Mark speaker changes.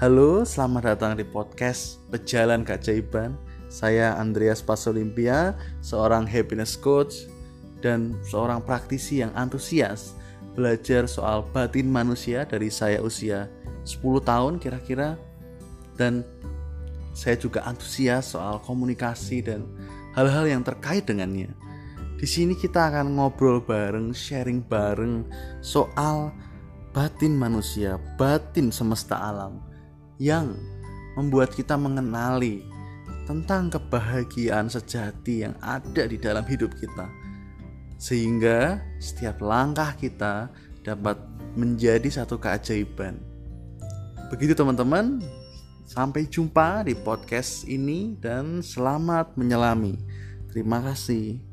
Speaker 1: Halo, selamat datang di podcast Pejalan Keajaiban. Saya Andreas Pasolimpia, seorang happiness coach dan seorang praktisi yang antusias belajar soal batin manusia dari saya usia 10 tahun kira-kira dan saya juga antusias soal komunikasi dan hal-hal yang terkait dengannya. Di sini kita akan ngobrol bareng, sharing bareng soal batin manusia, batin semesta alam yang membuat kita mengenali tentang kebahagiaan sejati yang ada di dalam hidup kita, sehingga setiap langkah kita dapat menjadi satu keajaiban. Begitu, teman-teman. Sampai jumpa di podcast ini, dan selamat menyelami. Terima kasih.